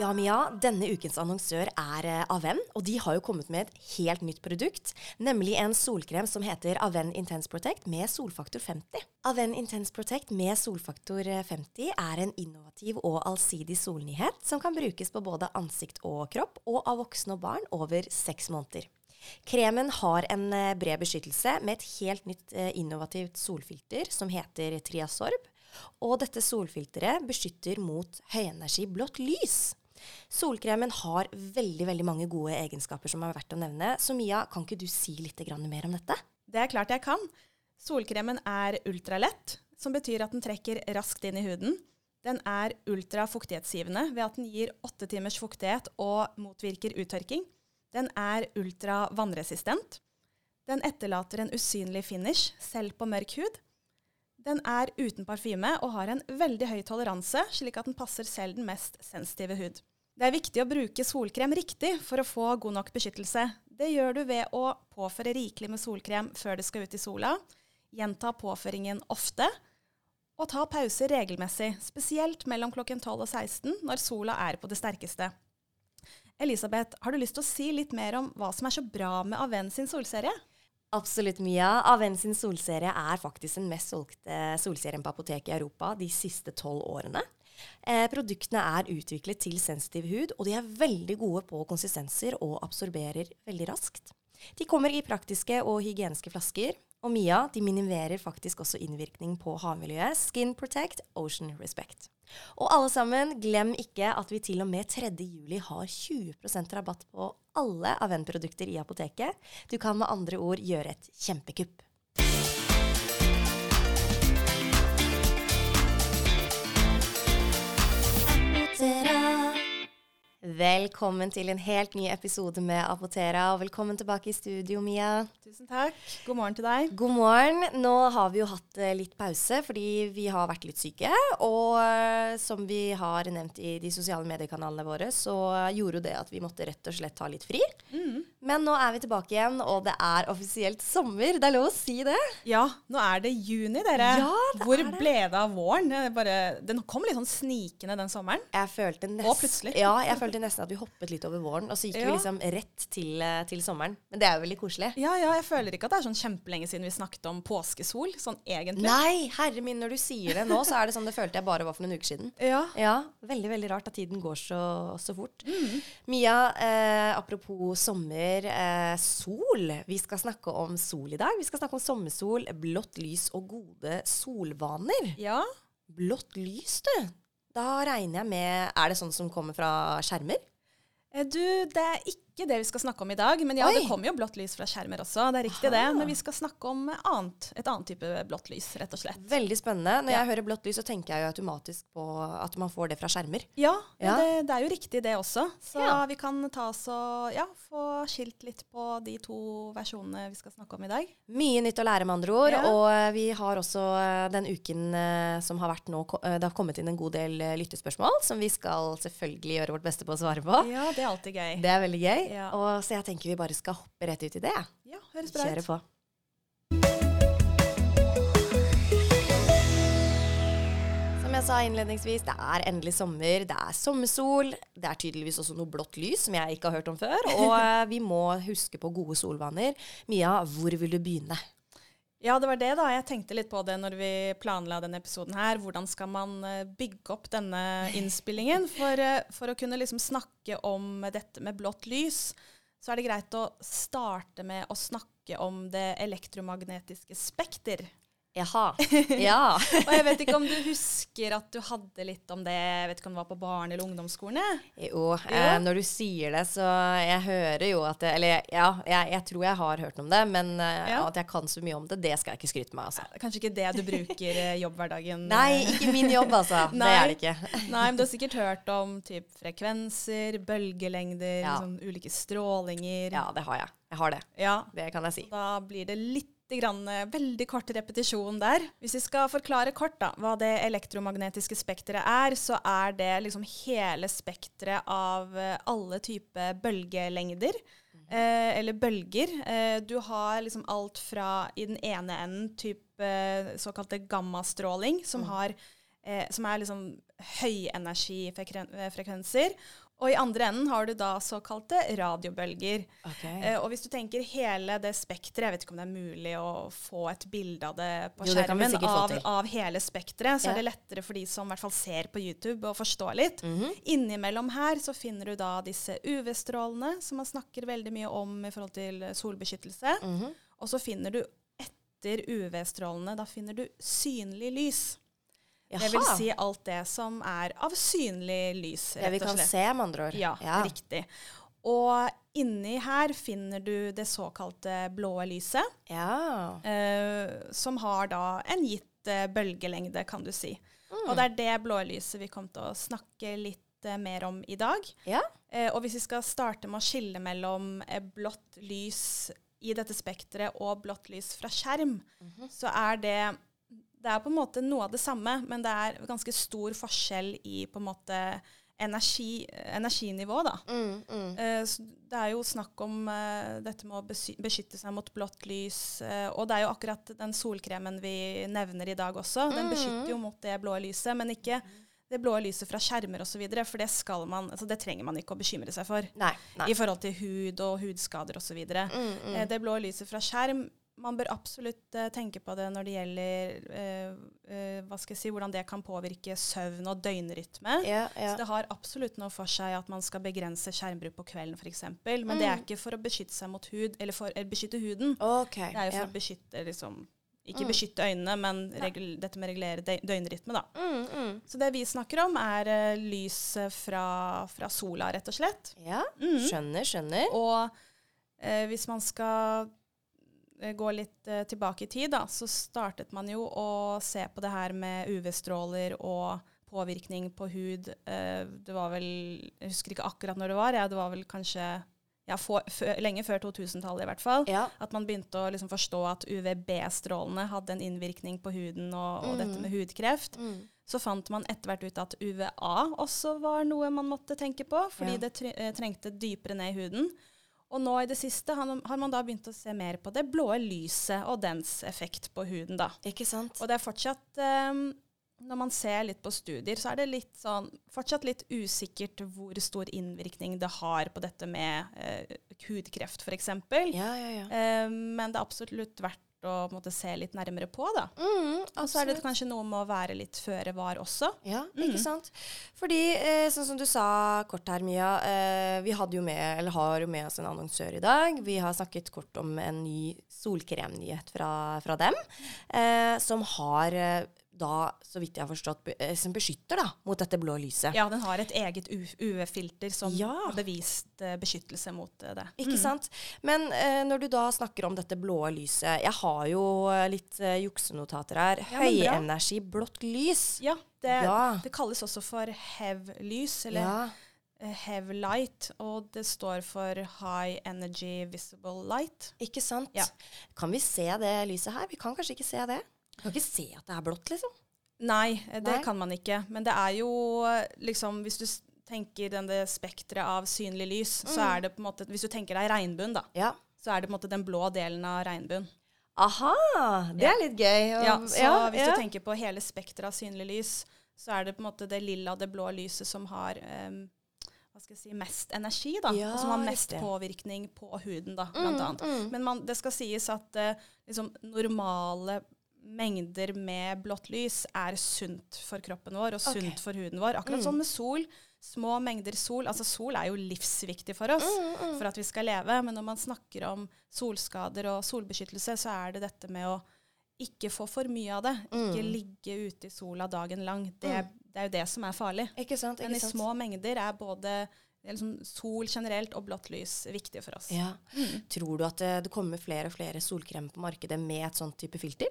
Ja, Mia, denne ukens annonsør er eh, Aven, og de har jo kommet med et helt nytt produkt. Nemlig en solkrem som heter Aven Intense Protect med solfaktor 50. Aven Intense Protect med solfaktor eh, 50 er en innovativ og allsidig solnyhet som kan brukes på både ansikt og kropp, og av voksne og barn over seks måneder. Kremen har en eh, bred beskyttelse med et helt nytt eh, innovativt solfilter som heter Triasorb. Og dette solfilteret beskytter mot høyenergi blått lys. Solkremen har veldig veldig mange gode egenskaper som er verdt å nevne. Så Mia, kan ikke du si litt mer om dette? Det er klart jeg kan. Solkremen er ultralett, som betyr at den trekker raskt inn i huden. Den er ultrafuktighetsgivende ved at den gir åtte timers fuktighet og motvirker uttørking. Den er ultravannresistent. Den etterlater en usynlig finish, selv på mørk hud. Den er uten parfyme og har en veldig høy toleranse, slik at den passer selv den mest sensitive hud. Det er viktig å bruke solkrem riktig for å få god nok beskyttelse. Det gjør du ved å påføre rikelig med solkrem før du skal ut i sola, gjenta påføringen ofte, og ta pauser regelmessig, spesielt mellom klokken 12 og 16 når sola er på det sterkeste. Elisabeth, har du lyst til å si litt mer om hva som er så bra med Aven sin solserie? Absolutt, Mia. Aven sin solserie er faktisk den mest solgte solserien på apoteket i Europa de siste tolv årene. Eh, produktene er utviklet til sensitiv hud, og de er veldig gode på konsistenser og absorberer veldig raskt. De kommer i praktiske og hygieniske flasker, og Mia de minimerer faktisk også innvirkning på havmiljøet. Skin Protect, Ocean Respect. Og alle sammen, glem ikke at vi til og med 3. juli har 20% rabatt på alle Aven-produkter i apoteket. Du kan med andre ord gjøre et kjempekupp. That I. Velkommen til en helt ny episode med Apotera, og velkommen tilbake i studio, Mia. Tusen takk. God morgen til deg. God morgen. Nå har vi jo hatt eh, litt pause fordi vi har vært litt syke. Og eh, som vi har nevnt i de sosiale mediekanalene våre, så gjorde jo det at vi måtte rett og slett ta litt fri. Men nå er vi tilbake igjen, og det er offisielt sommer. Det er lov å si det? Ja, nå er det juni, dere. Ja, det Hvor er det. ble det av våren? Bare, den kom litt sånn snikende den sommeren. Jeg følte Og nesten, plutselig. ja, jeg følte nesten at vi hoppet litt over våren, og så gikk vi liksom rett til, eh, til sommeren. Men det er jo veldig koselig. Ja, ja, jeg føler ikke at det er sånn kjempelenge siden vi snakket om påskesol, sånn egentlig. Nei, herre min, når du sier det nå, så er det sånn det følte jeg bare var for noen uker siden. Ja. Ja, veldig, veldig rart at tiden går så, så fort. Mia, eh, apropos sommer, eh, sol. Vi skal snakke om sol i dag. Vi skal snakke om sommersol, blått lys og gode solvaner. ja. Blått lys, du. Da regner jeg med Er det sånn som kommer fra skjermer? Eh, Du, det er ikke det vi skal snakke om i dag, men ja, Oi. det kommer jo blått lys fra skjermer også. Det er riktig det, men vi skal snakke om annet, et annet type blått lys, rett og slett. Veldig spennende. Når Ja. jeg hører blått lys, så tenker jeg jo automatisk på at man får det fra skjermer. Ja, Ja. Det, det er jo riktig det også. Så Ja. vi kan ta oss og ja, få skilt litt på de to versjonene vi skal snakke om i dag. Mye nytt å lære, med andre ord. Og eh, vi har også eh, den uken eh, som har vært nå, det har kommet inn en god del lyttespørsmål som vi skal selvfølgelig gjøre vårt beste på å svare på. Ja, det er alltid gøy. Det er veldig gøy. Ja. Og så jeg tenker vi bare skal hoppe rett ut i det. Ja, høres bra Kjøre ut. på. Som jeg sa innledningsvis, det er endelig sommer, det er sommersol. Det er tydeligvis også noe blått lys som jeg ikke har hørt om før. Og eh, vi må huske på gode solvaner. Mia, hvor vil du begynne? Ja, det var det da. Jeg tenkte litt på det når vi planla denne episoden her. Hvordan skal man eh, bygge opp denne innspillingen? For, eh, for å kunne liksom snakke om dette med blått lys, så er det greit å starte med å snakke om det elektromagnetiske spekter. Jaha. Ja. Og jeg vet ikke om du husker at du hadde litt om det, jeg vet ikke om det var på barne- eller ungdomsskolen? Jo, Jo, eh, når du sier det, så jeg hører jo at det, Eller ja, jeg, jeg tror jeg har hørt om det, men eh, Ja. at jeg kan så mye om det, det skal jeg ikke skryte med, altså. Er Kanskje ikke det du bruker eh, jobbhverdagen Nei, ikke min jobb, altså. det er det ikke. Nei, men du har sikkert hørt om typ frekvenser, bølgelengder, Ja. sånn ulike strålinger. Ja, det har jeg. Jeg har det. Ja, Det kan jeg si. Da blir det litt grann, eh, veldig kort repetisjon der. Hvis vi skal forklare kort da, hva det elektromagnetiske spekteret er, så er det liksom hele spekteret av eh, alle typer bølgelengder. Eh, eller bølger. Eh, du har liksom alt fra i den ene enden type eh, såkalte gammastråling, som har eh, som er liksom høyenergifrekvenser. Og i andre enden har du da såkalte radiobølger. Okay. Eh, og hvis du tenker hele det spekteret Jeg vet ikke om det er mulig å få et bilde av det på Jo, skjermen Det av, av hele spekteret, så Ja. er det lettere for de som i hvert fall ser på YouTube, å forstå litt. Mhm. Innimellom her så finner du da disse UV-strålene, som man snakker veldig mye om i forhold til solbeskyttelse. Mhm. Og så finner du etter UV-strålene, da finner du synlig lys. Det vil si alt det som er av synlig lys, det vi kan se, med andre ord. Ja, riktig. Og inni her finner du det såkalte blå lyset, Ja. eh, som har da en gitt eh, bølgelengde, kan du si. Mm. Og det er det blå lyset vi kommer til å snakke litt eh, mer om i dag. Ja. Eh, og hvis vi skal starte med å skille mellom eh, blått lys i dette spekteret og blått lys fra skjerm, Mhm. så er det Det er på en måte noe av det samme, men det er ganske stor forskjell i på en måte energi, energinivå, da. Mm, mm. Uh, så det er jo snakk om uh, dette med å beskytte seg mot blått lys. Uh, og det er jo akkurat den solkremen vi nevner i dag også. Den beskytter jo mot det blå lyset, men ikke det blå lyset fra skjermer osv. For det, skal man, altså det trenger man ikke å bekymre seg for Nei. nei. i forhold til hud og hudskader osv. Mm, mm. Det blå lyset fra skjerm man bør absolutt eh, tenke på det når det gjelder eh, eh, hva skal jeg si, hvordan det kan påvirke søvn og døgnrytme. ja, Så det har absolutt noe for seg at man skal begrense skjermbruk på kvelden f.eks. Men det er Mm. ikke for å beskytte seg mot hud, eller for å beskytte huden. Okay, Det er jo ja. for å beskytte liksom, Ikke Mm. beskytte øynene, men regul dette med å regulere dø- døgnrytme, da. Mm, mm. Så det vi snakker om, er uh, lys eh, fra, fra sola, rett og slett. Ja, Mhm. skjønner, skjønner. Og uh, hvis man skal eh, gå litt eh, tilbake i tid, da, så startet man jo å se på det her med UV-stråler og påvirkning på hud. Eh, det var vel Jeg husker ikke akkurat når det var. Ja, det var vel kanskje ja, for, for, lenge før 2000-tallet i hvert fall. Ja. At man begynte å liksom forstå at UVB-strålene hadde en innvirkning på huden og, og dette Mm. med hudkreft. Mm. Så fant man etter hvert ut at UVA også var noe man måtte tenke på, fordi Ja. det eh, trengte dypere ned i huden. Og nå i det siste har, har man da begynt å se mer på det blå lyset og dens effekt på huden. da. Ikke sant? Og det er fortsatt um, Når man ser litt på studier, så er det litt sånn, fortsatt litt usikkert hvor stor innvirkning det har på dette med eh, hudkreft, f.eks. Ja, ja, ja. Eh, men det er absolutt verdt å måte, se litt nærmere på. da. Mm, Og så er det kanskje noe med å være litt føre var også. Ja, Mm. ikke sant. Fordi, eh, sånn som du sa kort her, Mia, eh, vi jo med, eller har jo med oss en annonsør i dag. Vi har snakket kort om en ny solkremnyhet fra, fra dem, eh, som har eh, da, så vidt jeg har forstått, eh, som beskytter da, mot dette blå lyset. Ja, den har et eget UV-filter som Ja. har bevist eh, beskyttelse mot eh, det. Ikke sant? Men eh, når du da snakker om dette blå lyset Jeg har jo litt juksenotater her. Ja. Høyenergi blått lys. Ja, det, Ja. det kalles også for HEV-lys, eller Ja. eh, HEV-light, og det står for High Energy Visible Light. Ikke sant? Kan vi se det lyset her? Vi kan kanskje ikke se det. Vi kan ikke se at det er blått, liksom. Nei, eh, det Nei. kan man ikke. Men det er jo eh, liksom Hvis du tenker denne spekteret av synlig lys, så Mm. er det på en måte Hvis du tenker deg regnbuen, da, Ja. så er det på en måte den blå delen av regnbuen. Aha! Det er litt gøy. Ja, så ja, hvis ja. du tenker på hele spekteret av synlig lys, så er det på en måte det lilla, det blå lyset som har um, hva skal jeg si, mest energi, da. Ja, og som har mest riktig. påvirkning på huden, da, blant Mm, annet. mm. Men man, det skal sies at uh, liksom, normale mengder med blått lys er sunt for kroppen vår og sunt okay. for huden vår. Akkurat Mm. som med sol. Små mengder sol. Altså sol er jo livsviktig for oss Mm, mm. for at vi skal leve. Men når man snakker om solskader og solbeskyttelse, så er det dette med å ikke få for mye av det. Ikke Mm. ligge ute i sola dagen lang. Det, det er jo det som er farlig. Ikke sant? Men Ikke i sant? små mengder er både liksom, sol generelt og blått lys viktig for oss. Ja. Mm. Tror du at eh, det kommer flere og flere solkrem på markedet med et sånt type filter?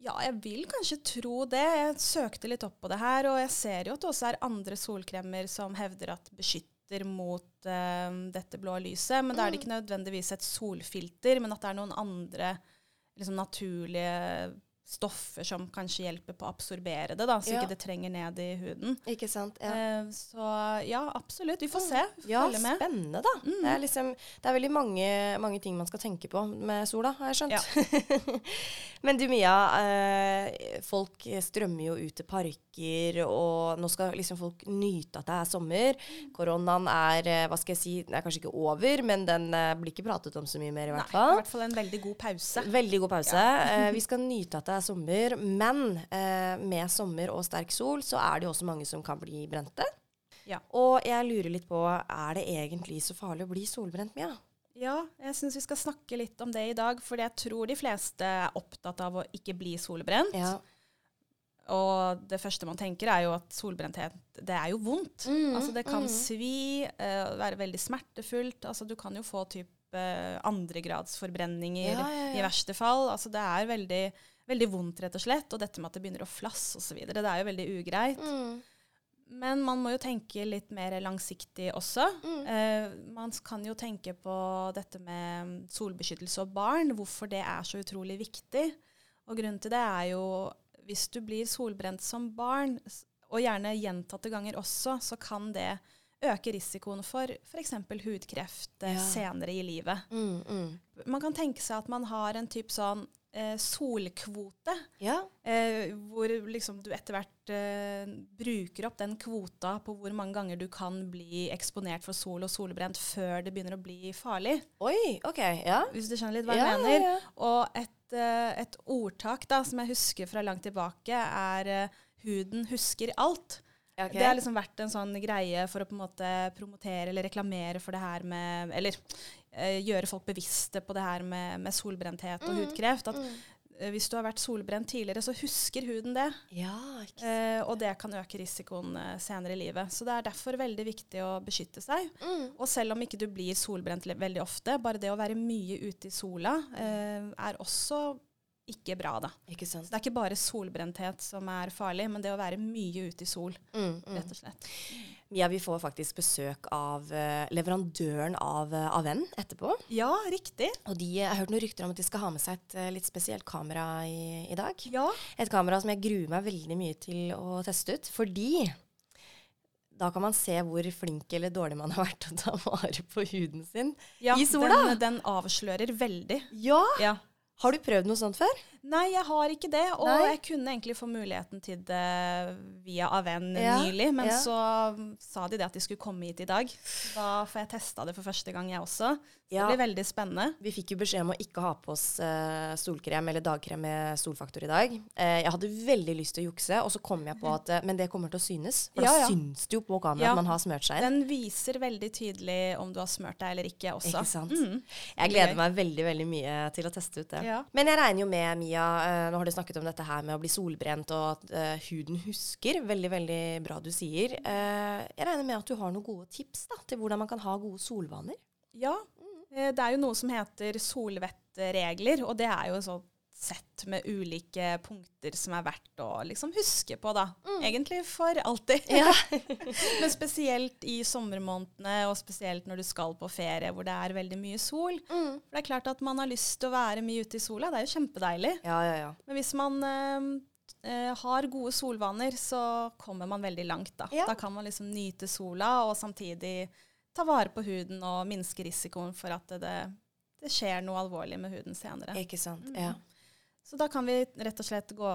Ja, jeg vil kanskje tro det. Jeg søkte litt opp på det her, og jeg ser jo at det også er andre solkremer som hevder at beskytter mot uh, dette blå lyset. Men da er det ikke nødvendigvis et solfilter, men at det er noen andre liksom, naturlige stoffer som kanskje hjelper på å absorbere det, da, så Ja. ikke det trenger ned i huden. Ikke sant? Ja. Eh, så ja, absolutt. Vi får se. Ja, Følge med. spennende, da. Det, er liksom, det er veldig mange, mange ting man skal tenke på med sola, har jeg skjønt. Men du Mia, eh, folk strømmer jo ut til parker, og nå skal liksom folk nyte at det er sommer. Koronaen er, eh, hva skal jeg si, den er kanskje ikke over, men den eh, blir ikke pratet om så mye mer, i hvert Nei, hvert i hvert fall en veldig god pause. Veldig god pause. Eh, vi skal nyte at det er sommer, men eh, med sommer og sterk sol så er det jo også mange som kan bli brente. Ja. Og jeg lurer litt på, er det egentlig så farlig å bli solbrent, Mia? Ja, jeg syns vi skal snakke litt om det i dag, for jeg tror de fleste er opptatt av å ikke bli solbrent. Ja. Og det første man tenker, er jo at solbrenthet, det er jo vondt. Mm, altså det kan mm. svi, uh, være veldig smertefullt. Altså du kan jo få type eh, andregradsforbrenninger Ja, ja, ja. i verste fall. Altså det er veldig, veldig vondt, rett og slett. Og dette med at det begynner å flasse osv., det er jo veldig ugreit. Mm. Men man må jo tenke litt mer langsiktig også. Mm. Eh, man kan jo tenke på dette med solbeskyttelse og barn, hvorfor det er så utrolig viktig. Og grunnen til det er jo hvis du blir solbrent som barn, og gjerne gjentatte ganger også, så kan det øke risikoen for f.eks. hudkreft eh, Ja. senere i livet. Mm, mm. Man kan tenke seg at man har en type sånn eh, solkvote, Ja. Eh, hvor liksom du etter hvert eh, bruker opp den kvota på hvor mange ganger du kan bli eksponert for sol og solbrent før det begynner å bli farlig. Oi, OK. Ja. Hvis du skjønner litt hva ja, jeg mener. Ja, ja. Og et, eh, et ordtak da, som jeg husker fra langt tilbake, er eh, 'huden husker alt'. Ok. Det har liksom vært en sånn greie for å på en måte promotere eller reklamere for det her med Eller eh, gjøre folk bevisste på det her med, med solbrenthet og Mm, hudkreft. At eh, hvis du har vært solbrent tidligere, så husker huden det. Ja. Eh, og det kan øke risikoen senere i livet. Så det er derfor veldig viktig å beskytte seg. Mm. Og selv om ikke du blir solbrent veldig ofte, bare det å være mye ute i sola eh, er også ikke bra, da. Ikke Så sant. det er ikke bare solbrenthet som er farlig, men det å være mye ute i sol, Mm, mm. rett og slett. Mia, vi får faktisk besøk av uh, leverandøren av uh, Aven etterpå. Ja, riktig. Og de, jeg har hørt noen rykter om at de skal ha med seg et uh, litt spesielt kamera i, i dag. Ja. Et kamera som jeg gruer meg veldig mye til å teste ut. Fordi da kan man se hvor flink eller dårlig man har vært til å ta vare på huden sin. ja I sola? Den, den avslører veldig. Ja! Ja. Har du prøvd noe sånt før? Nei, jeg har ikke det. Og Nei? jeg kunne egentlig få muligheten til det via Aven Ja, nylig, men ja. så sa de det at de skulle komme hit i dag. Da får jeg testa det for første gang, jeg også. Ja. det blir veldig spennende. Vi fikk jo beskjed om å ikke ha på oss uh, solkrem eller dagkrem med solfaktor i dag. Uh, jeg hadde veldig lyst til å jukse, og så kom jeg på at uh, men det kommer til å synes. For da syns det jo på kameraet at man har smørt seg inn. Den viser veldig tydelig om du har smurt deg eller ikke også. Ikke sant? Mm. Jeg gleder meg veldig veldig mye til å teste ut det. Men jeg regner jo med, Mia, eh, nå har du snakket om dette her med å bli solbrent, og at eh, huden husker. Veldig, veldig bra du sier. Eh, jeg regner med at du har noen gode tips da, til hvordan man kan ha gode solvaner. Ja. Eh, Det er jo noe som heter solvettregler, og det er jo en sånn sett med ulike punkter som er verdt å liksom huske på, da. Egentlig for alltid. Ja. Men spesielt i sommermånedene, og spesielt når du skal på ferie hvor det er veldig mye sol. Mm. For det er klart at man har lyst til å være mye ute i sola, det er jo kjempedeilig. Ja, ja, ja. Men hvis man eh, eh, har gode solvaner, så kommer man veldig langt, da. Ja. Da kan man liksom nyte sola, og samtidig ta vare på huden og minske risikoen for at det, det, det skjer noe alvorlig med huden senere. Ikke sant. Mm. Så da kan vi rett og slett gå,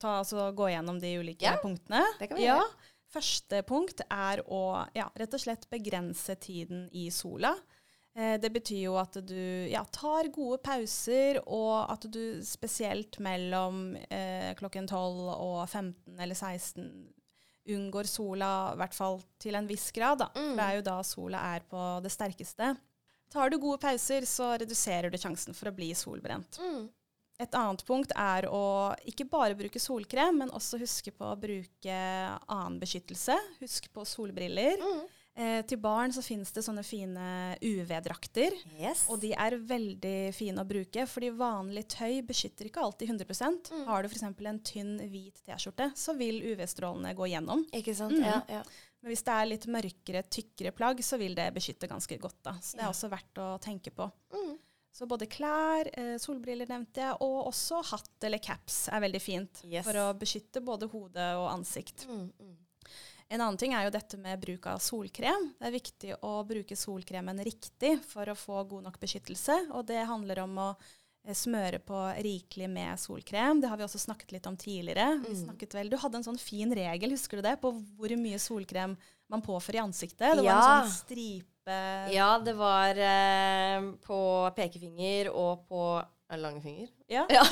ta, altså, gå gjennom de ulike Ja, punktene. det kan vi ja. gjøre. Første punkt er å ja, rett og slett begrense tiden i sola. Eh, det betyr jo at du ja, tar gode pauser, og at du spesielt mellom eh, klokken 12 og 15 eller 16 unngår sola, i hvert fall til en viss grad. Da. Mm. Det er jo da sola er på det sterkeste. Tar du gode pauser, så reduserer du sjansen for å bli solbrent. Mm. Et annet punkt er å ikke bare bruke solkrem, men også huske på å bruke annen beskyttelse. Husk på solbriller. Mm. Eh, til barn så finnes det sånne fine UV-drakter. Yes. Og de er veldig fine å bruke, fordi vanlig tøy beskytter ikke alltid 100 Mm. Har du f.eks. en tynn, hvit T-skjorte, så vil UV-strålene gå gjennom. Ikke sant. Mm. Ja, ja. Men hvis det er litt mørkere, tykkere plagg, så vil det beskytte ganske godt. da. Så det er også verdt å tenke på. Mm. Så både klær, eh, solbriller nevnte jeg, og også hatt eller caps er veldig fint. Yes. For å beskytte både hode og ansikt. Mm, mm. En annen ting er jo dette med bruk av solkrem. Det er viktig å bruke solkremen riktig for å få god nok beskyttelse. Og det handler om å eh, smøre på rikelig med solkrem. Det har vi også snakket litt om tidligere. Vi Mm. snakket vel, Du hadde en sånn fin regel, husker du det, på hvor mye solkrem man påfører i ansiktet. Det var Ja. en sånn stripe Ja, det var eh, på pekefinger og på eh, Langefinger? Ja. Ja.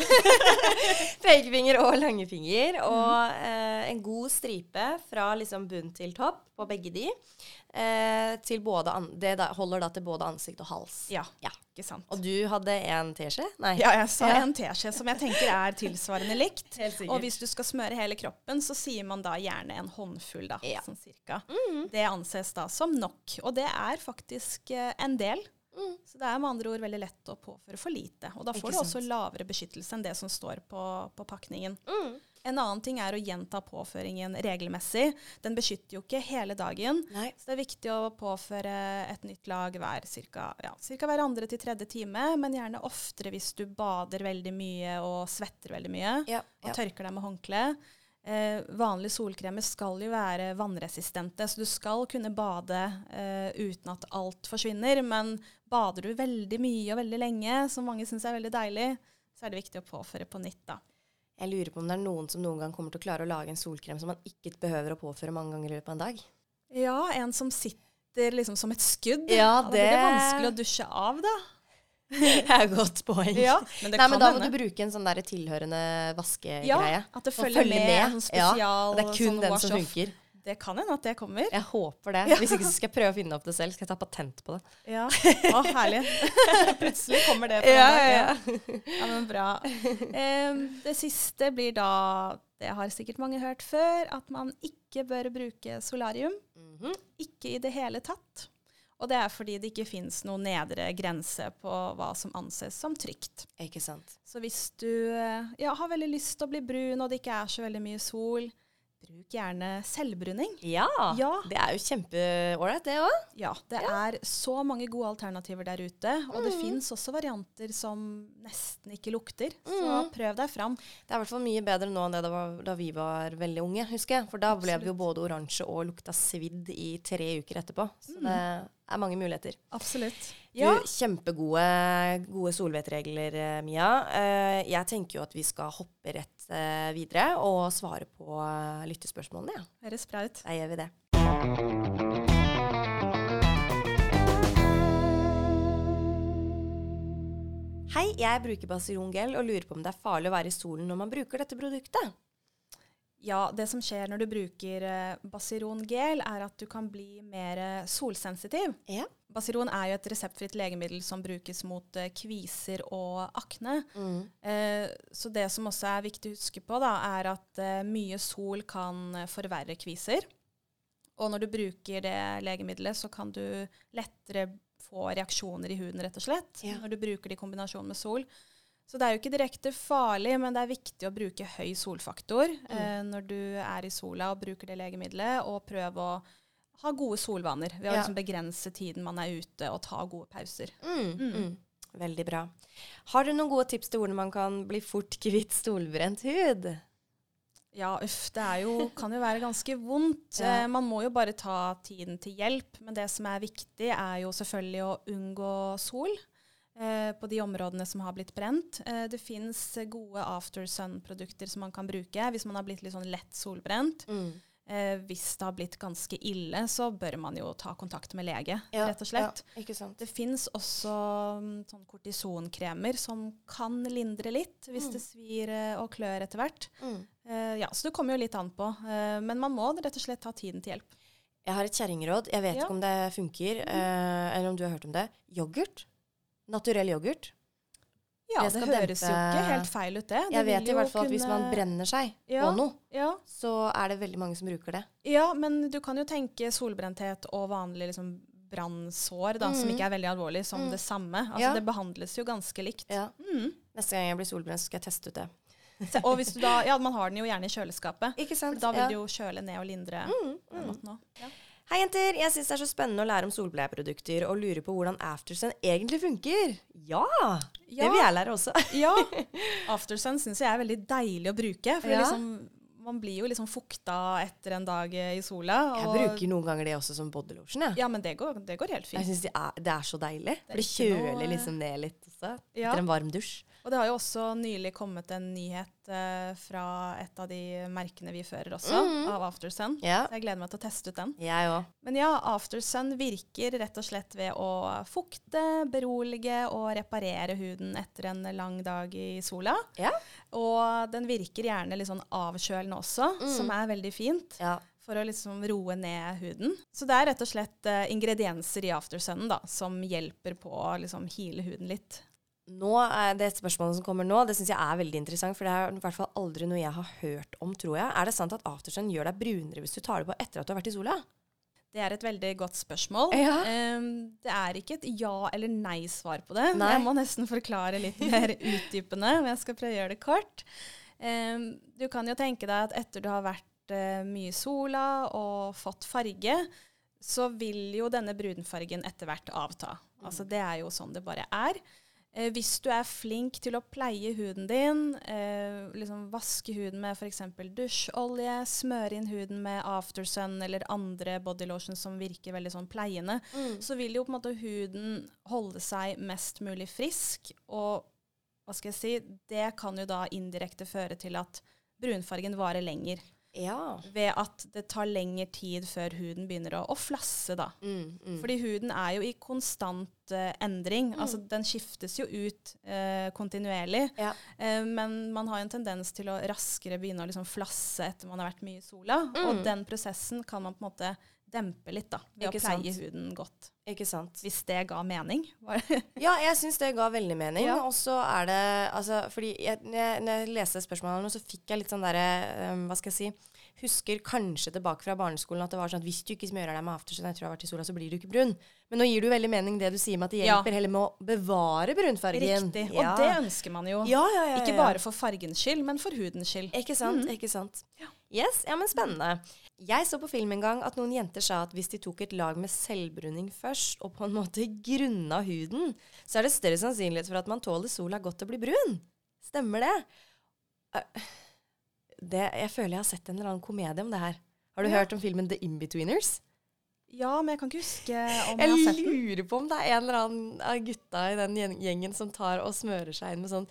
pekefinger og langefinger. Og eh, en god stripe fra liksom bunn til topp på begge de. Eh, til både an det da, holder da til både ansikt og hals. Ja, Ja. Ikke sant. Og du hadde en teskje? Nei. Ja, jeg sa Ja. en teskje som jeg tenker er tilsvarende likt. Helt sikkert. Og hvis du skal smøre hele kroppen, så sier man da gjerne en håndfull, da, Ja. sånn cirka. Mm. Det anses da som nok, og det er faktisk eh, en del. Mm. Så det er med andre ord veldig lett å påføre for lite. Og da Ikke får du også sant. lavere beskyttelse enn det som står på, på pakningen. Mm. En annen ting er å gjenta påføringen regelmessig. Den beskytter jo ikke hele dagen. Nei. Så det er viktig å påføre et nytt lag hver cirka, ja, cirka hver andre til tredje time, men gjerne oftere hvis du bader veldig mye og svetter veldig mye, Ja, og tørker deg med håndkle. Eh, vanlige solkremer skal jo være vannresistente, så du skal kunne bade eh, uten at alt forsvinner. Men bader du veldig mye og veldig lenge, som mange syns er veldig deilig, så er det viktig å påføre på nytt. da. Jeg lurer på om det er noen som noen gang kommer til å klare å lage en solkrem som man ikke behøver å påføre mange ganger i løpet av en dag. Ja, en som sitter liksom som et skudd. Ja, Da blir det er vanskelig å dusje av, da. Det er et godt poeng. Ja, men det Nei, men da må hende. du bruke en sånn der tilhørende vaskegreie. Ja, at det følger, følger med, med. en sånn spesial Ja, det er kun sånn den som funker. Det kan hende at det kommer. Jeg håper det. Ja. Hvis ikke så skal jeg prøve å finne opp det selv. Skal jeg ta patent på det. Ja, Å, herlig. Plutselig kommer det. på ja, dag, ja. Ja, men bra. Um, det siste blir da, det har sikkert mange hørt før, at man ikke bør bruke solarium. Mhm. Ikke i det hele tatt. Og det er fordi det ikke fins noen nedre grense på hva som anses som trygt. Ikke sant. Så hvis du eh, ja, har veldig lyst til å bli brun, og det ikke er så veldig mye sol, bruk gjerne selvbruning. Ja, Ja. det er jo kjempeålreit, det òg. Ja, det er så mange gode alternativer der ute. Og det Mhm. fins også varianter som nesten ikke lukter. Så mm. prøv deg fram. Det er i hvert fall mye bedre nå enn det det var da vi var veldig unge, husker jeg. For da ble vi jo både oransje og lukta svidd i tre uker etterpå. Så det er mange muligheter. Absolutt. Du, kjempegode gode solvettregler, eh, Mia. Eh, jeg tenker jo at vi skal hoppe rett eh, videre og svare på lyttespørsmålene, ja. Høres bra ut. Da gjør vi det. Hei, jeg bruker Basilongel og lurer på om det er farlig å være i solen når man bruker dette produktet. Ja, det som skjer når du bruker eh, Basiron gel, er at du kan bli mer eh, solsensitiv. Ja. Basiron er jo et reseptfritt legemiddel som brukes mot eh, kviser og akne. Mm. Eh, så det som også er viktig å huske på, da, er at eh, mye sol kan forverre kviser. Og når du bruker det legemiddelet, så kan du lettere få reaksjoner i huden, rett og slett, Ja. når du bruker det i kombinasjon med sol. Så det er jo ikke direkte farlig, men det er viktig å bruke høy solfaktor eh, når du er i sola og bruker det legemiddelet, og prøve å ha gode solvaner ved å Ja. liksom begrense tiden man er ute, og ta gode pauser. Mm, mm. Veldig bra. Har du noen gode tips til hvordan man kan bli fort kvitt stolbrent hud? Ja, uff, det er jo, kan jo være ganske vondt. Ja. Eh, man må jo bare ta tiden til hjelp. Men det som er viktig, er jo selvfølgelig å unngå sol eh, på de områdene som har blitt brent. Eh, det fins gode after sun-produkter som man kan bruke hvis man har blitt litt sånn lett solbrent. Mm. Eh, hvis det har blitt ganske ille, så bør man jo ta kontakt med lege, Ja, rett og slett. Ja. Det fins også mm, sånn kortisonkremer som kan lindre litt hvis Mm. det svir og klør etter hvert. Mm. Eh, ja, så det kommer jo litt an på. Eh, men man må rett og slett ta tiden til hjelp. Jeg har et kjerringråd. Jeg vet Ja. ikke om det funker, eh, eller om du har hørt om det. Yoghurt. Naturell yoghurt. Ja, Det det, høres høres jo ikke helt feil ut, det. det Jeg vet i hvert fall at hvis man brenner seg Ja. på noe, ja, så er det veldig mange som bruker det. ja, men du kan jo tenke solbrenthet og vanlig liksom brannsår, da, som ikke er veldig alvorlig, som Mm. det samme. Altså, Ja. Det behandles jo ganske likt. Mm. Neste gang jeg blir solbrent, skal jeg teste ut det. Og hvis du da, ja, man har den jo gjerne i kjøleskapet. Ikke sant? da vil det jo kjøle ned og lindre. Mm, mm. måte nå. Ja. Hei, jenter! Jeg syns det er så spennende å lære om solbleieprodukter og lurer på hvordan Aftersun egentlig funker. Ja! Ja. Det vil jeg lære også. Ja. Aftersun syns jeg er veldig deilig å bruke. For Ja. liksom, man blir jo liksom fukta etter en dag i sola. Jeg bruker noen ganger det også som bodylotion. Ja. Ja, men det går, det går helt Jeg fint. syns det, det er så deilig. Det For det kjøler noe- liksom ned litt også. Etter en varm dusj. Og det har jo også nylig kommet en nyhet eh, fra et av de merkene vi fører også, Mhm. av Aftersun. Yeah. Så jeg gleder meg til å teste ut den. Jeg også. Men ja, Aftersun virker rett og slett ved å fukte, berolige og reparere huden etter en lang dag i sola. Ja. Og den virker gjerne litt sånn avkjølende også, Mm. som er veldig fint. Ja. For å liksom roe ned huden. Så det er rett og slett uh, ingredienser i Aftersun da, som hjelper på å liksom heale huden litt. Nå er det spørsmålet som kommer nå, det syns jeg er veldig interessant. For det er i hvert fall aldri noe jeg har hørt om, tror jeg. Er det sant at aftersun gjør deg brunere hvis du tar det på etter at du har vært i sola? Det er et veldig godt spørsmål. Ja. Um, det er ikke et ja- eller nei-svar på det. Nei. Jeg må nesten forklare litt mer utdypende, men jeg skal prøve å gjøre det kort. Um, du kan jo tenke deg at etter du har vært uh, mye i sola og fått farge, så vil jo denne brunfargen etter hvert avta. Altså det er jo sånn det bare er. Eh, hvis du er flink til å pleie huden din, eh, liksom vaske huden med f.eks. dusjolje, smøre inn huden med aftersun eller andre bodylotion som virker veldig sånn pleiende, så vil jo på en måte huden holde seg mest mulig frisk. Og hva skal jeg si, det kan jo da indirekte føre til at brunfargen varer lenger. Ja. Ved at det tar lengre tid før huden begynner å, å flasse, da. Mm, mm. Fordi huden er jo i konstant uh, endring. Altså den skiftes jo ut uh, kontinuerlig. Ja. Uh, men man har jo en tendens til å raskere begynne å liksom flasse etter man har vært mye i sola. Og den prosessen kan man på en måte dempe litt, da. Ved Ikke å pleie sant. huden godt. Ikke sant. Hvis det ga mening. Ja, jeg syns det ga veldig mening. Ja. Og så er det altså, Fordi jeg, når, jeg, når jeg leste spørsmålene, så fikk jeg litt sånn derre um, Hva skal jeg si Husker kanskje tilbake fra barneskolen at det var sånn at hvis du ikke smører deg med aftersun etter du har vært i sola, så blir du ikke brun. Men nå gir du veldig mening det du sier med at det Ja. hjelper heller med å bevare brunfargen. Riktig. Ja. Og det ønsker man jo. ja, ja, ja, Ikke ja. bare for fargens skyld, men for hudens skyld. Ikke sant? Ikke sant? Yes, ja, men spennende. Jeg så på film en gang at noen jenter sa at hvis de tok et lag med selvbruning først, og på en måte grunna huden, så er det større sannsynlighet for at man tåler sola godt og blir brun. Stemmer det? Eh, det? Jeg føler jeg har sett en eller annen komedie om det her. Har du Ja. hørt om filmen The Inbetweeners? Ja, men jeg kan ikke huske om jeg har sett den. Jeg lurer på om det er en eller annen av gutta i den gjengen som tar og smører seg inn med sånn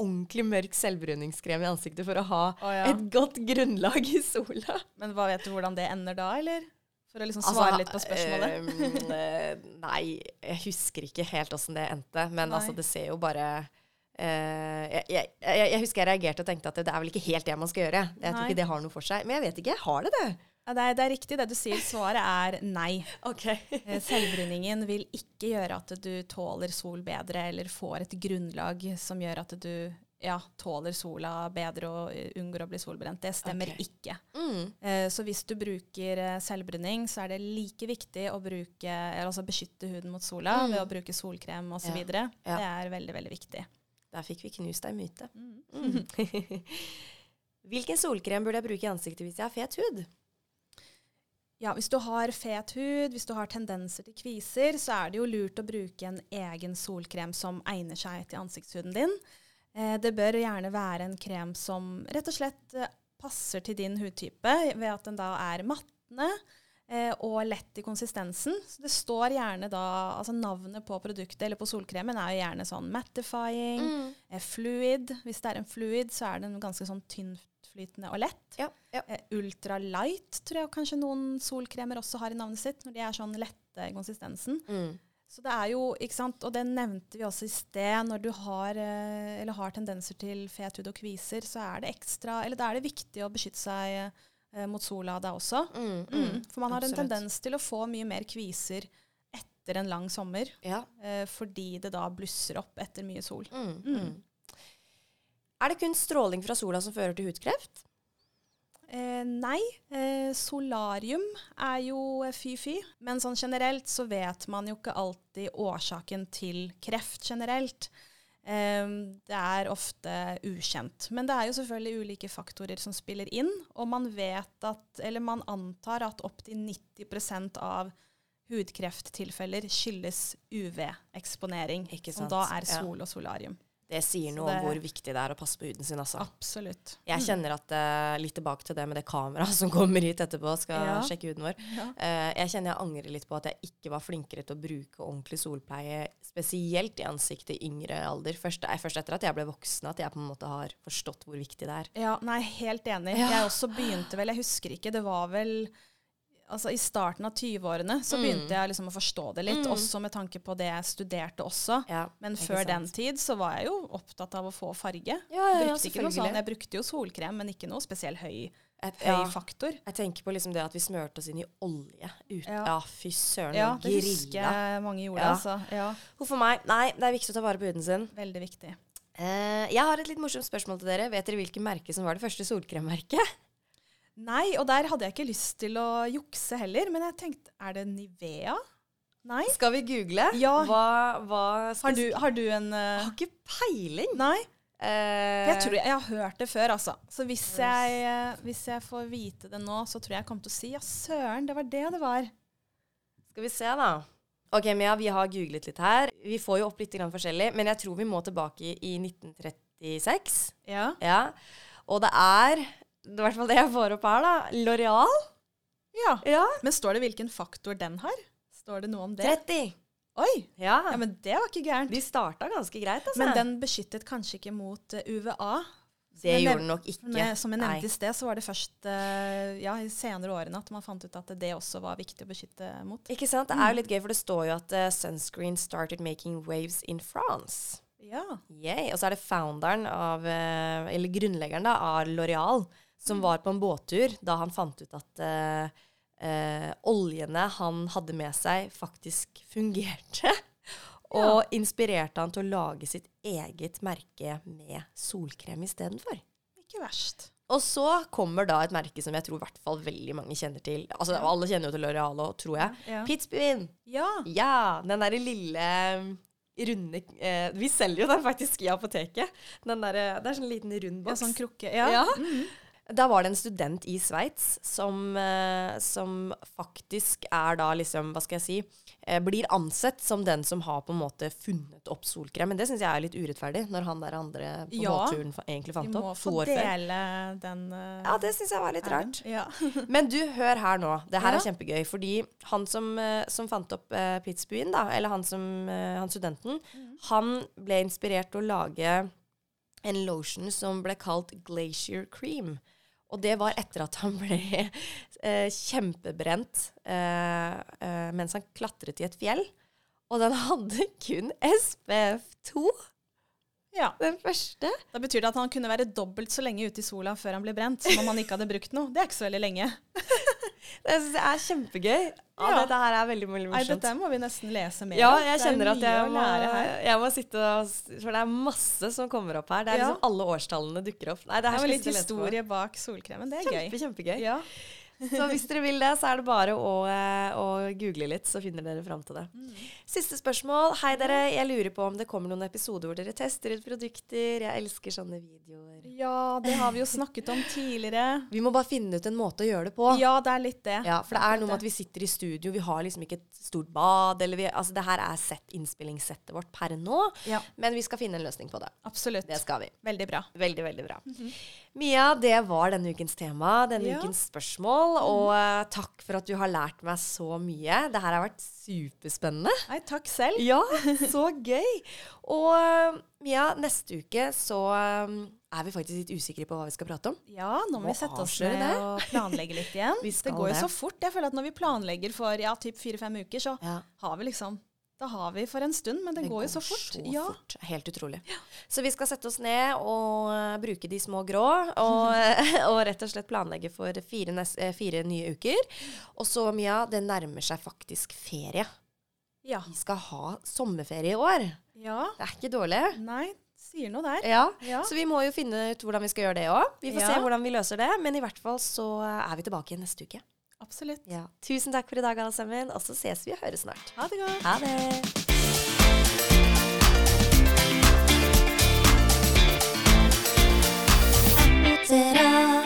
ordentlig mørk selvbruningskrem i ansiktet for å ha Å, ja. et godt grunnlag i sola. Men hva vet du hvordan det ender da, eller? For å liksom Altså, svare litt på spørsmålet. eh, nei, jeg husker ikke helt åssen det endte. Men Nei. altså, det ser jo bare jeg, jeg, jeg, jeg husker jeg reagerte og tenkte at det, det er vel ikke helt det man skal gjøre. Jeg tror ikke det har noe for seg. Men jeg vet ikke. Har det det? Ja, det, er, det er riktig det du sier. Svaret er nei. Ok. Eh, Selvbruningen vil ikke gjøre at du tåler sol bedre, eller får et grunnlag som gjør at du ja, tåler sola bedre og eh, unngår å bli solbrent. Det stemmer okay. ikke. Mm. Eh, Så hvis du bruker selvbruning, så er det like viktig å bruke, altså beskytte huden mot sola Mm. ved å bruke solkrem osv. Ja. Ja. Det er veldig, veldig viktig. Der fikk vi knust ei myte. Mm. Hvilken solkrem burde jeg bruke i ansiktet hvis jeg har fet hud? Ja, Hvis du har fet hud, hvis du har tendenser til kviser, så er det jo lurt å bruke en egen solkrem som egner seg til ansiktshuden din. Eh, det bør gjerne være en krem som rett og slett eh, passer til din hudtype, ved at den da er mattende eh, og lett i konsistensen. Så det står gjerne da Altså navnet på produktet eller på solkremen er jo gjerne sånn mattifying, mm. fluid. Hvis det er en fluid, så er den ganske sånn tynnflytende og lett. Ja, ja. Eh, Ultralight tror jeg kanskje noen solkremer også har i navnet sitt, når de er sånn lette i konsistensen. Mm. Så det er jo, ikke sant, og det nevnte vi også i sted, når du har, eh, eller har tendenser til fet hud og kviser, så er det ekstra, eller da er det viktig å beskytte seg eh, mot sola da også. Mm, Mm. For man har Absolutt. en tendens til å få mye mer kviser etter en lang sommer, Ja. eh, fordi det da blusser opp etter mye sol. Mm, Mm. mm. Er det kun stråling fra sola som fører til hudkreft? Eh, nei, eh, solarium er jo eh, fy-fy. Men sånn generelt så vet man jo ikke alltid årsaken til kreft generelt. Eh, det er ofte ukjent. Men det er jo selvfølgelig ulike faktorer som spiller inn. Og man vet at, eller man antar at opptil 90% av hudkrefttilfeller skyldes UV-eksponering. Som da er sol og solarium. Det sier noe det- om hvor viktig det er å passe på huden sin, altså. Absolutt. Jeg kjenner at uh, Litt tilbake til det med det kameraet som kommer hit etterpå, skal Ja. sjekke huden vår. Ja. Uh, jeg kjenner jeg angrer litt på at jeg ikke var flinkere til å bruke ordentlig solpleie, spesielt i ansiktet i yngre alder. Først, eh, først etter at jeg ble voksen, at jeg på en måte har forstått hvor viktig det er. Ja, nei, helt enig. Ja. Jeg også begynte vel, jeg husker ikke, det var vel Altså I starten av 20-årene så Mm. begynte jeg liksom å forstå det litt, Mm. også med tanke på det jeg studerte også. Ja, Men før den tid så var jeg jo opptatt av å få farge. Ja, ja, brukte sånn, jeg brukte jo solkrem, men ikke noe spesiell høy, Et, høy faktor. jeg tenker på liksom det at vi smørte oss inn i olje. Ut, ja. Fy søren. Ja, det det husker jeg mange gjorde, Ja. altså. Ja, Hvorfor meg. Nei, det er viktig å ta vare på huden sin. veldig viktig. Eh, jeg har et litt morsomt spørsmål til dere. Vet dere hvilket merke som var det første solkremmerket? Nei, og der hadde jeg ikke lyst til å jukse heller, men jeg tenkte, er det Nivea? Nei? Skal vi google? Ja. Hva, hva Har du, har du en Jeg eh, har ikke peiling. Nei? Uh, Jeg tror jeg, jeg har hørt det før, altså. Så hvis jeg, uh, hvis jeg får vite det nå, så tror jeg jeg kommer til å si ja, søren, det var det det var. Skal vi se, da. Ok, Mia, vi har googlet litt her. Vi får jo opp litt forskjellig, men jeg tror vi må tilbake i 1936. Ja. Ja. Og det er det er i hvert fall det jeg får opp her, da. L'Oreal. ja. Ja. Men står det hvilken faktor den har? Står det noe om det? 30. Oi! Ja. Ja, men det var ikke gærent. De starta ganske greit, altså. Men den beskyttet kanskje ikke mot eh, UVA. det gjorde den nok ikke. Med, som jeg nevnte i sted, så var det først uh, ja, i senere årene at man fant ut at det også var viktig å beskytte mot. Ikke sant? Det er jo litt gøy, for det står jo at uh, sunscreen started making waves in France. Ja. Yay. Og så er det founderen av, eller grunnleggeren da, av L'Oreal, som var på en båttur da han fant ut at eh, eh, oljene han hadde med seg, faktisk fungerte. Og inspirerte han til å lage sitt eget merke med solkrem istedenfor. Ikke verst. Og så kommer da et merke som jeg tror i hvert fall veldig mange kjenner til. Altså Alle kjenner jo til L'Oreal òg, tror jeg. Ja. Pitsbuin. Ja. Ja, den derre lille mm, runde eh, Vi selger jo den faktisk i apoteket. Den der, det er sånn liten rund ja, sånn krukke. Ja. Ja. Da var det en student i Sveits som, eh, som faktisk er da liksom, hva skal jeg si, eh, blir ansett som den som har på en måte funnet opp solkrem. Men det syns jeg er litt urettferdig, når han der andre på Ja. båtturen fa- egentlig Vi fant må opp. få To år før. dele den uh, Ja, det syns jeg var litt rart. Ja. Men du, hør her nå. Det her Ja. er kjempegøy. Fordi han som, som fant opp uh, Pitsbuen, da, eller han, som, uh, han studenten, Mm. han ble inspirert til å lage en lotion som ble kalt Glacier Cream. Og det var etter at han ble eh, kjempebrent eh, eh, mens han klatret i et fjell. Og den hadde kun SPF2, ja. den første. Da betyr det at han kunne være dobbelt så lenge ute i sola før han ble brent, som om han ikke hadde brukt noe. Det er ikke så veldig lenge. Det syns jeg er kjempegøy. Ja, Ja. Dette her er veldig, veldig Nei, dette må vi nesten lese mer Ja, jeg Det er kjenner at jeg må, jeg må sitte og For det er masse som kommer opp her. Det er Ja. liksom alle årstallene dukker opp. Nei, det Det her er skal litt historie bak solkremen. Det er gøy. Kjempegøy. Ja. Så hvis dere vil det, så er det bare å, eh, å google litt, så finner dere fram til det. Mm. Siste spørsmål. Hei, dere. Jeg lurer på om det kommer noen episoder hvor dere tester ut produkter. Jeg elsker sånne videoer. ja, det har vi jo snakket om tidligere. Vi må bare finne ut en måte å gjøre det på. Ja, det er litt det. Ja, for det er noe med at vi sitter i studio, vi har liksom ikke et stort bad, eller vi, altså det her er sett, innspillingssettet vårt per nå, Ja, men vi skal finne en løsning på det. absolutt. Det skal vi. Veldig bra. Veldig, veldig bra. Mia, det var denne ukens tema, denne Ja. ukens spørsmål, og uh, takk for at du har lært meg så mye. Det her har vært superspennende. Nei, takk selv. Ja, så gøy. Og uh, Mia, neste uke så um, er vi faktisk litt usikre på hva vi skal prate om. Ja, nå må Må vi sette oss ned det. og planlegge litt igjen. Det går jo så fort. Jeg føler at når vi planlegger for ja, typ fire-fem uker, så Ja. har vi liksom Da har vi for en stund, men det, går jo så fort. så ja. fort. Helt utrolig. Så vi skal sette oss ned og uh, bruke de små grå, og, og rett og slett planlegge for fire, nes- eh, fire nye uker. Og så, Mia, det nærmer seg faktisk ferie. ja. Vi skal ha sommerferie i år. Ja. Det er ikke dårlig. Nei, sier noe der. Ja. Ja. Så vi må jo finne ut hvordan vi skal gjøre det òg. Vi får Ja. se hvordan vi løser det, men i hvert fall så er vi tilbake neste uke. Absolutt. Ja. Tusen takk for i dag, alle sammen. Og så ses vi og høres snart. Ha det godt. Ha det. Utera.